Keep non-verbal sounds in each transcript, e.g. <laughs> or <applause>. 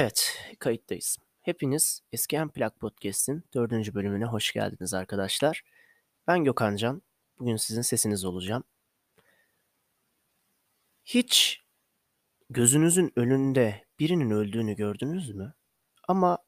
Evet, kayıttayız. Hepiniz Eski Emplak Podcast'in dördüncü bölümüne hoş geldiniz arkadaşlar. Ben Gökhan Can. Bugün sizin sesiniz olacağım. Hiç gözünüzün önünde birinin öldüğünü gördünüz mü? Ama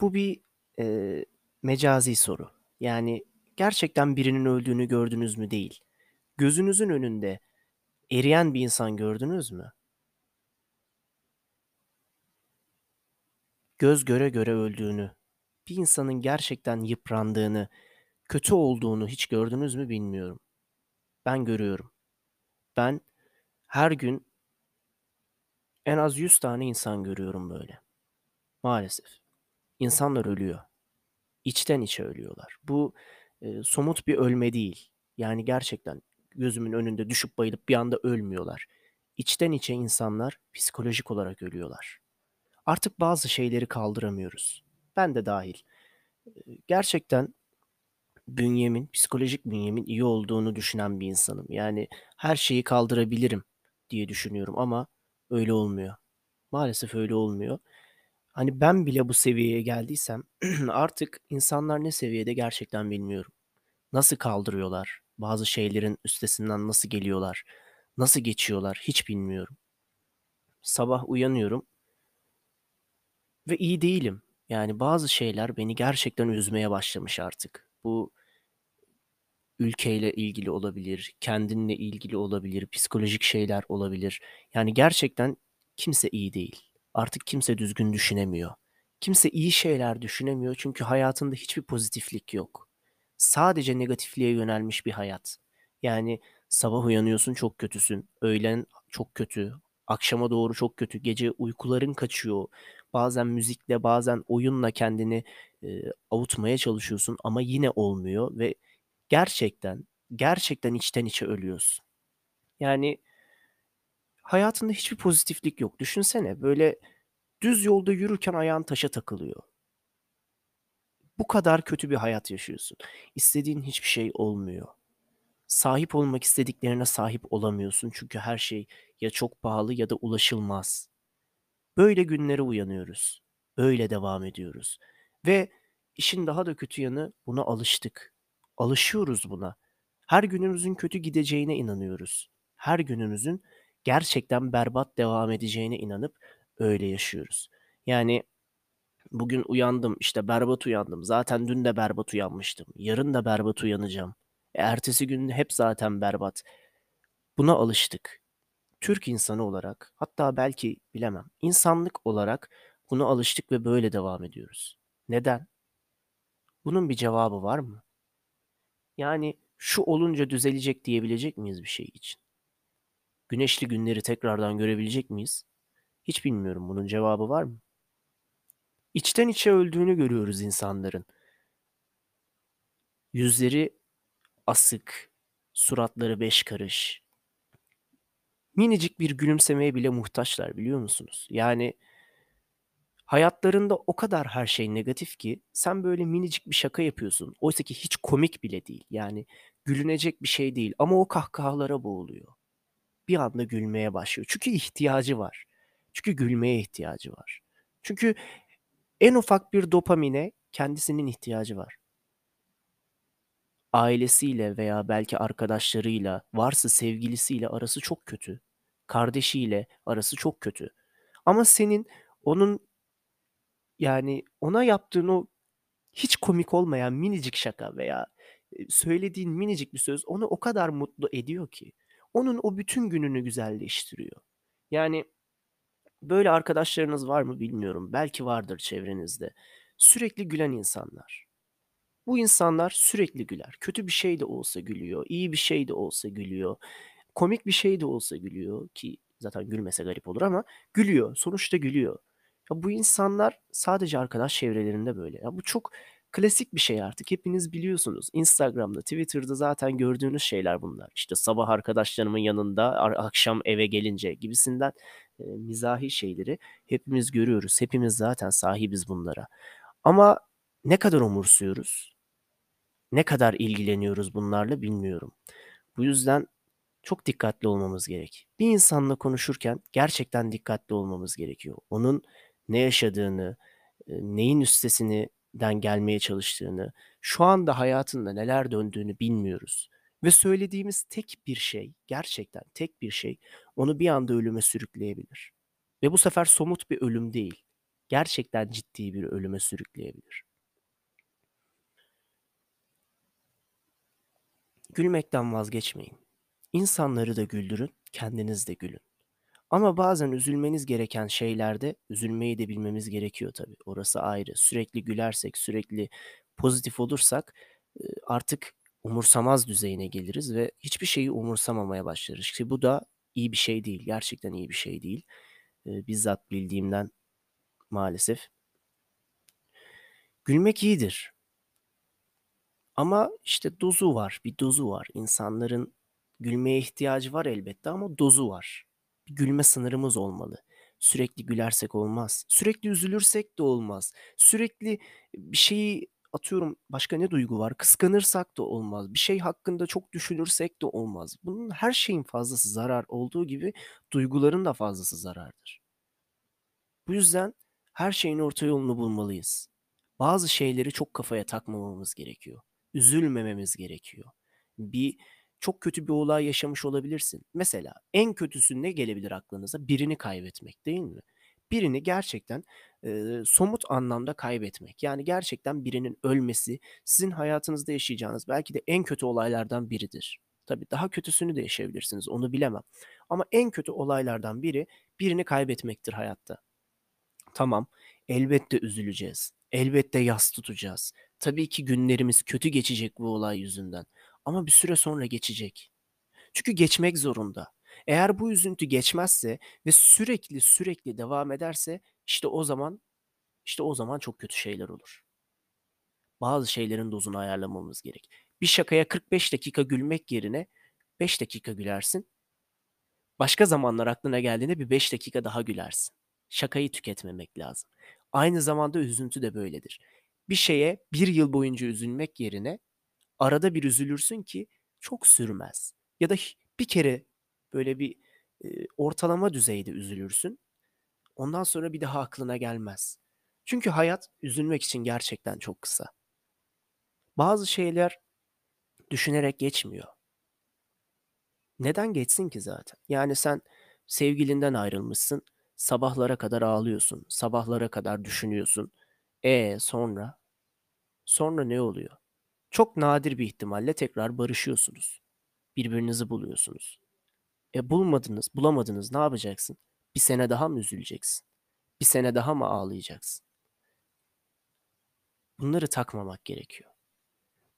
bu bir e, mecazi soru. Yani gerçekten birinin öldüğünü gördünüz mü değil. Gözünüzün önünde eriyen bir insan gördünüz mü? Göz göre göre öldüğünü, bir insanın gerçekten yıprandığını, kötü olduğunu hiç gördünüz mü bilmiyorum. Ben görüyorum. Ben her gün en az 100 tane insan görüyorum böyle. Maalesef. İnsanlar ölüyor. İçten içe ölüyorlar. Bu e, somut bir ölme değil. Yani gerçekten gözümün önünde düşüp bayılıp bir anda ölmüyorlar. İçten içe insanlar psikolojik olarak ölüyorlar. Artık bazı şeyleri kaldıramıyoruz. Ben de dahil. Gerçekten bünyemin, psikolojik bünyemin iyi olduğunu düşünen bir insanım. Yani her şeyi kaldırabilirim diye düşünüyorum ama öyle olmuyor. Maalesef öyle olmuyor. Hani ben bile bu seviyeye geldiysem <clears throat> artık insanlar ne seviyede gerçekten bilmiyorum. Nasıl kaldırıyorlar? Bazı şeylerin üstesinden nasıl geliyorlar? Nasıl geçiyorlar? Hiç bilmiyorum. Sabah uyanıyorum ve iyi değilim. Yani bazı şeyler beni gerçekten üzmeye başlamış artık. Bu ülkeyle ilgili olabilir, kendinle ilgili olabilir, psikolojik şeyler olabilir. Yani gerçekten kimse iyi değil. Artık kimse düzgün düşünemiyor. Kimse iyi şeyler düşünemiyor çünkü hayatında hiçbir pozitiflik yok. Sadece negatifliğe yönelmiş bir hayat. Yani sabah uyanıyorsun çok kötüsün, öğlen çok kötü, akşama doğru çok kötü, gece uykuların kaçıyor. Bazen müzikle, bazen oyunla kendini e, avutmaya çalışıyorsun ama yine olmuyor ve gerçekten, gerçekten içten içe ölüyorsun. Yani hayatında hiçbir pozitiflik yok. Düşünsene böyle düz yolda yürürken ayağın taşa takılıyor. Bu kadar kötü bir hayat yaşıyorsun. İstediğin hiçbir şey olmuyor. Sahip olmak istediklerine sahip olamıyorsun çünkü her şey ya çok pahalı ya da ulaşılmaz. Böyle günlere uyanıyoruz. Böyle devam ediyoruz. Ve işin daha da kötü yanı buna alıştık. Alışıyoruz buna. Her günümüzün kötü gideceğine inanıyoruz. Her günümüzün gerçekten berbat devam edeceğine inanıp öyle yaşıyoruz. Yani bugün uyandım, işte berbat uyandım. Zaten dün de berbat uyanmıştım. Yarın da berbat uyanacağım. E, ertesi gün hep zaten berbat. Buna alıştık. Türk insanı olarak, hatta belki bilemem, insanlık olarak buna alıştık ve böyle devam ediyoruz. Neden? Bunun bir cevabı var mı? Yani şu olunca düzelecek diyebilecek miyiz bir şey için? Güneşli günleri tekrardan görebilecek miyiz? Hiç bilmiyorum bunun cevabı var mı? İçten içe öldüğünü görüyoruz insanların. Yüzleri asık, suratları beş karış. Minicik bir gülümsemeye bile muhtaçlar biliyor musunuz? Yani hayatlarında o kadar her şey negatif ki sen böyle minicik bir şaka yapıyorsun. Oysa ki hiç komik bile değil. Yani gülünecek bir şey değil ama o kahkahalara boğuluyor. Bir anda gülmeye başlıyor. Çünkü ihtiyacı var. Çünkü gülmeye ihtiyacı var. Çünkü en ufak bir dopamine kendisinin ihtiyacı var. Ailesiyle veya belki arkadaşlarıyla, varsa sevgilisiyle arası çok kötü. Kardeşiyle arası çok kötü. Ama senin onun yani ona yaptığın o hiç komik olmayan minicik şaka veya söylediğin minicik bir söz onu o kadar mutlu ediyor ki. Onun o bütün gününü güzelleştiriyor. Yani böyle arkadaşlarınız var mı bilmiyorum. Belki vardır çevrenizde. Sürekli gülen insanlar. Bu insanlar sürekli güler. Kötü bir şey de olsa gülüyor, iyi bir şey de olsa gülüyor, komik bir şey de olsa gülüyor ki zaten gülmese garip olur ama gülüyor. Sonuçta gülüyor. Ya bu insanlar sadece arkadaş çevrelerinde böyle. Ya bu çok klasik bir şey artık. Hepiniz biliyorsunuz. Instagram'da, Twitter'da zaten gördüğünüz şeyler bunlar. İşte sabah arkadaşlarımın yanında, akşam eve gelince gibisinden e, mizahi şeyleri hepimiz görüyoruz. Hepimiz zaten sahibiz bunlara. Ama ne kadar umursuyoruz? Ne kadar ilgileniyoruz bunlarla bilmiyorum. Bu yüzden çok dikkatli olmamız gerek. Bir insanla konuşurken gerçekten dikkatli olmamız gerekiyor. Onun ne yaşadığını, neyin üstesinden gelmeye çalıştığını, şu anda hayatında neler döndüğünü bilmiyoruz ve söylediğimiz tek bir şey, gerçekten tek bir şey onu bir anda ölüme sürükleyebilir ve bu sefer somut bir ölüm değil, gerçekten ciddi bir ölüme sürükleyebilir. Gülmekten vazgeçmeyin. İnsanları da güldürün, kendiniz de gülün. Ama bazen üzülmeniz gereken şeylerde üzülmeyi de bilmemiz gerekiyor tabii. Orası ayrı. Sürekli gülersek, sürekli pozitif olursak, eee, artık umursamaz düzeyine geliriz ve hiçbir şeyi umursamamaya başlarız. İşte bu da iyi bir şey değil. Gerçekten iyi bir şey değil. Eee, bizzat bildiğimden maalesef. Gülmek iyidir. Ama işte dozu var, bir dozu var. İnsanların gülmeye ihtiyacı var elbette ama dozu var. Bir gülme sınırımız olmalı. Sürekli gülersek olmaz. Sürekli üzülürsek de olmaz. Sürekli bir şeyi atıyorum başka ne duygu var? Kıskanırsak da olmaz. Bir şey hakkında çok düşünürsek de olmaz. Bunun her şeyin fazlası zarar olduğu gibi duyguların da fazlası zarardır. Bu yüzden her şeyin orta yolunu bulmalıyız. Bazı şeyleri çok kafaya takmamamız gerekiyor. Üzülmememiz gerekiyor. Bir çok kötü bir olay yaşamış olabilirsin. Mesela en kötüsü ne gelebilir aklınıza? Birini kaybetmek değil mi? Birini gerçekten, eee, somut anlamda kaybetmek. Yani gerçekten birinin ölmesi sizin hayatınızda yaşayacağınız belki de en kötü olaylardan biridir. Tabii daha kötüsünü de yaşayabilirsiniz, onu bilemem. Ama en kötü olaylardan biri birini kaybetmektir hayatta. Tamam, elbette üzüleceğiz. Elbette yas tutacağız. Tabii ki günlerimiz kötü geçecek bu olay yüzünden ama bir süre sonra geçecek. Çünkü geçmek zorunda. Eğer bu üzüntü geçmezse ve sürekli, sürekli devam ederse işte o zaman işte o zaman çok kötü şeyler olur. Bazı şeylerin dozunu ayarlamamız gerek. Bir şakaya 45 dakika gülmek yerine 5 dakika gülersin. Başka zamanlar aklına geldiğinde bir 5 dakika daha gülersin. Şakayı tüketmemek lazım. Aynı zamanda üzüntü de böyledir. Bir şeye 1 yıl boyunca üzülmek yerine arada bir üzülürsün ki çok sürmez ya da bir kere böyle bir, eee, ortalama düzeyde üzülürsün. Ondan sonra bir daha aklına gelmez. Çünkü hayat üzülmek için gerçekten çok kısa. Bazı şeyler düşünerek geçmiyor. Neden geçsin ki zaten? Yani sen sevgilinden ayrılmışsın, sabahlara kadar ağlıyorsun, sabahlara kadar düşünüyorsun. E, sonra? Sonra ne oluyor? Çok nadir bir ihtimalle tekrar barışıyorsunuz. Birbirinizi buluyorsunuz. E, bulmadınız, bulamadınız ne yapacaksın? Bir sene daha mı üzüleceksin? Bir sene daha mı ağlayacaksın? Bunları takmamak gerekiyor.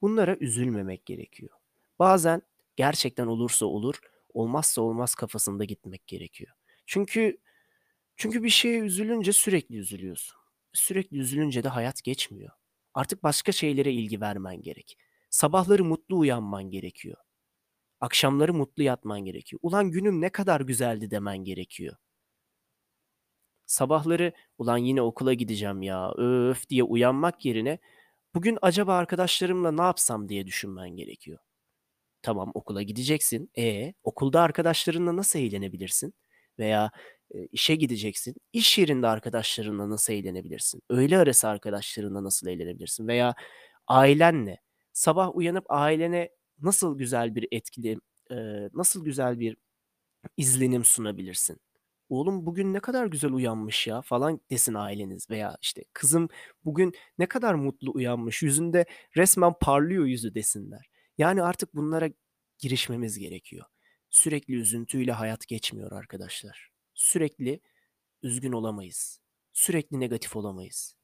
Bunlara üzülmemek gerekiyor. Bazen gerçekten olursa olur, olmazsa olmaz kafasında gitmek gerekiyor. Çünkü çünkü bir şeye üzülünce sürekli üzülüyorsun. Sürekli üzülünce de hayat geçmiyor. Artık başka şeylere ilgi vermen gerek. Sabahları mutlu uyanman gerekiyor. Akşamları mutlu yatman gerekiyor. "Ulan günüm ne kadar güzeldi." demen gerekiyor. Sabahları "Ulan yine okula gideceğim ya, öf!" diye uyanmak yerine "Bugün acaba arkadaşlarımla ne yapsam?" diye düşünmen gerekiyor. Tamam, okula gideceksin. E, okulda arkadaşlarınla nasıl eğlenebilirsin? Veya, eee, işe gideceksin. İş yerinde arkadaşlarınla nasıl eğlenebilirsin? Öğle arası arkadaşlarınla nasıl eğlenebilirsin? Veya ailenle sabah uyanıp ailene nasıl güzel bir etkili, nasıl güzel bir izlenim sunabilirsin? "Oğlum bugün ne kadar güzel uyanmış ya." falan desin aileniz veya, işte, "Kızım bugün ne kadar mutlu uyanmış, yüzünde resmen parlıyor yüzü." desinler. Yani artık bunlara girişmemiz gerekiyor. Sürekli üzüntüyle hayat geçmiyor arkadaşlar. Sürekli üzgün olamayız. Sürekli negatif olamayız.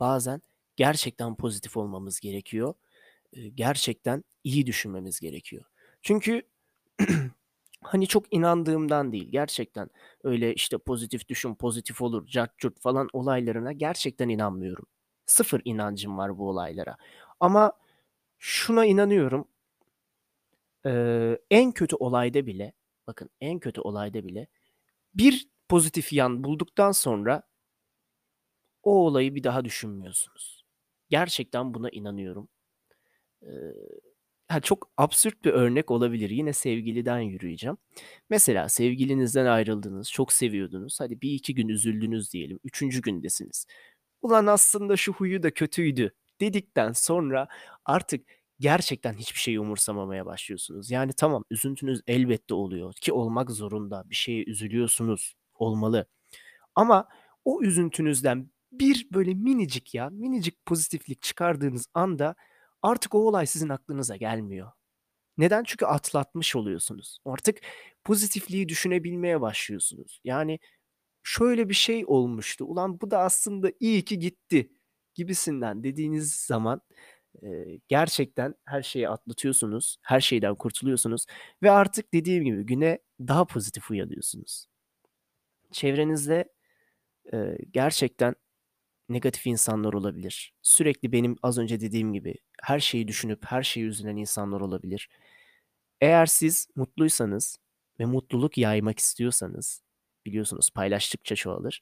Bazen gerçekten pozitif olmamız gerekiyor. Gerçekten iyi düşünmemiz gerekiyor. Çünkü <clears throat> hani çok inandığımdan değil, gerçekten öyle, işte, pozitif düşün, pozitif olur, cart falan olaylarına gerçekten inanmıyorum. Sıfır inancım var bu olaylara. Ama şuna inanıyorum Eee, en kötü olayda bile, bakın en kötü olayda bile bir pozitif yan bulduktan sonra o olayı bir daha düşünmüyorsunuz. Gerçekten buna inanıyorum. Ha, çok absürt bir örnek olabilir. Yine sevgiliden yürüyeceğim. Mesela sevgilinizden ayrıldınız, çok seviyordunuz. Hadi 1-2 gün üzüldünüz diyelim. 3. gündesiniz. "Ulan aslında şu huyu da kötüydü." dedikten sonra artık gerçekten hiçbir şeyi umursamamaya başlıyorsunuz. Yani tamam, üzüntünüz elbette oluyor ki olmak zorunda. Bir şeye üzülüyorsunuz, olmalı. Ama o üzüntünüzden bir böyle minicik ya, minicik pozitiflik çıkardığınız anda artık o olay sizin aklınıza gelmiyor. Neden? Çünkü atlatmış oluyorsunuz. Artık pozitifliği düşünebilmeye başlıyorsunuz. Yani şöyle bir şey olmuştu, ulan bu da aslında iyi ki gitti gibisinden dediğiniz zaman, gerçekten her şeyi atlatıyorsunuz, her şeyden kurtuluyorsunuz ve artık dediğim gibi güne daha pozitif uyanıyorsunuz. Çevrenizde, eee, gerçekten negatif insanlar olabilir. Sürekli benim az önce dediğim gibi her şeyi düşünüp her şeye üzülen insanlar olabilir. Eğer siz mutluysanız ve mutluluk yaymak istiyorsanız, biliyorsunuz paylaştıkça çoğalır,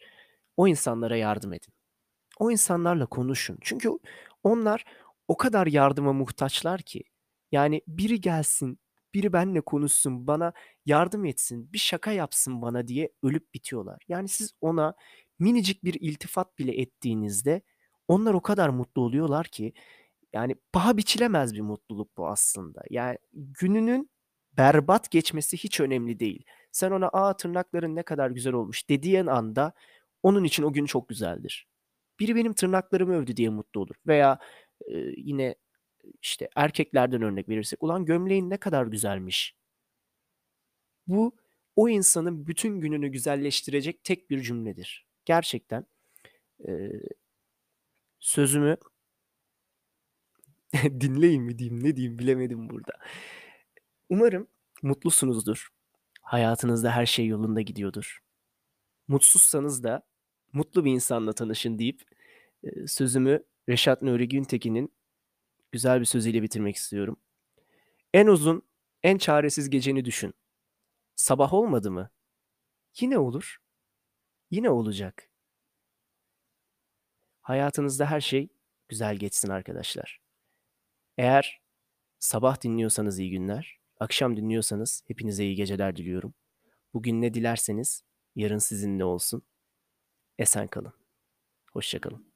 o insanlara yardım edin. O insanlarla konuşun. Çünkü onlar o kadar yardıma muhtaçlar ki. Yani biri gelsin, biri benimle konuşsun, bana yardım etsin, bir şaka yapsın bana diye ölüp bitiyorlar. Yani siz ona minicik bir iltifat bile ettiğinizde onlar o kadar mutlu oluyorlar ki yani paha biçilemez bir mutluluk bu aslında. Yani gününün berbat geçmesi hiç önemli değil. Sen ona, "A, tırnakların ne kadar güzel olmuş." dediğin anda onun için o gün çok güzeldir. Biri benim tırnaklarımı övdü diye mutlu olur veya, eee, yine, işte, erkeklerden örnek verirsek, "Ulan gömleğin ne kadar güzelmiş." Bu, o insanın bütün gününü güzelleştirecek tek bir cümledir. Gerçekten, eee sözümü <laughs> dinleyin mi diyeyim, ne diyeyim bilemedim burada. Umarım mutlusunuzdur. Hayatınızda her şey yolunda gidiyordur. Mutsuzsanız da mutlu bir insanla tanışın deyip, sözümü Reşat Nuri Güntekin'in güzel bir sözüyle bitirmek istiyorum. "En uzun, en çaresiz geceni düşün. Sabah olmadı mı? Yine olur. Yine olacak." Hayatınızda her şey güzel geçsin arkadaşlar. Eğer sabah dinliyorsanız iyi günler, akşam dinliyorsanız hepinize iyi geceler diliyorum. Bugün ne dilerseniz yarın sizinle olsun. Esen kalın. Hoşça kalın.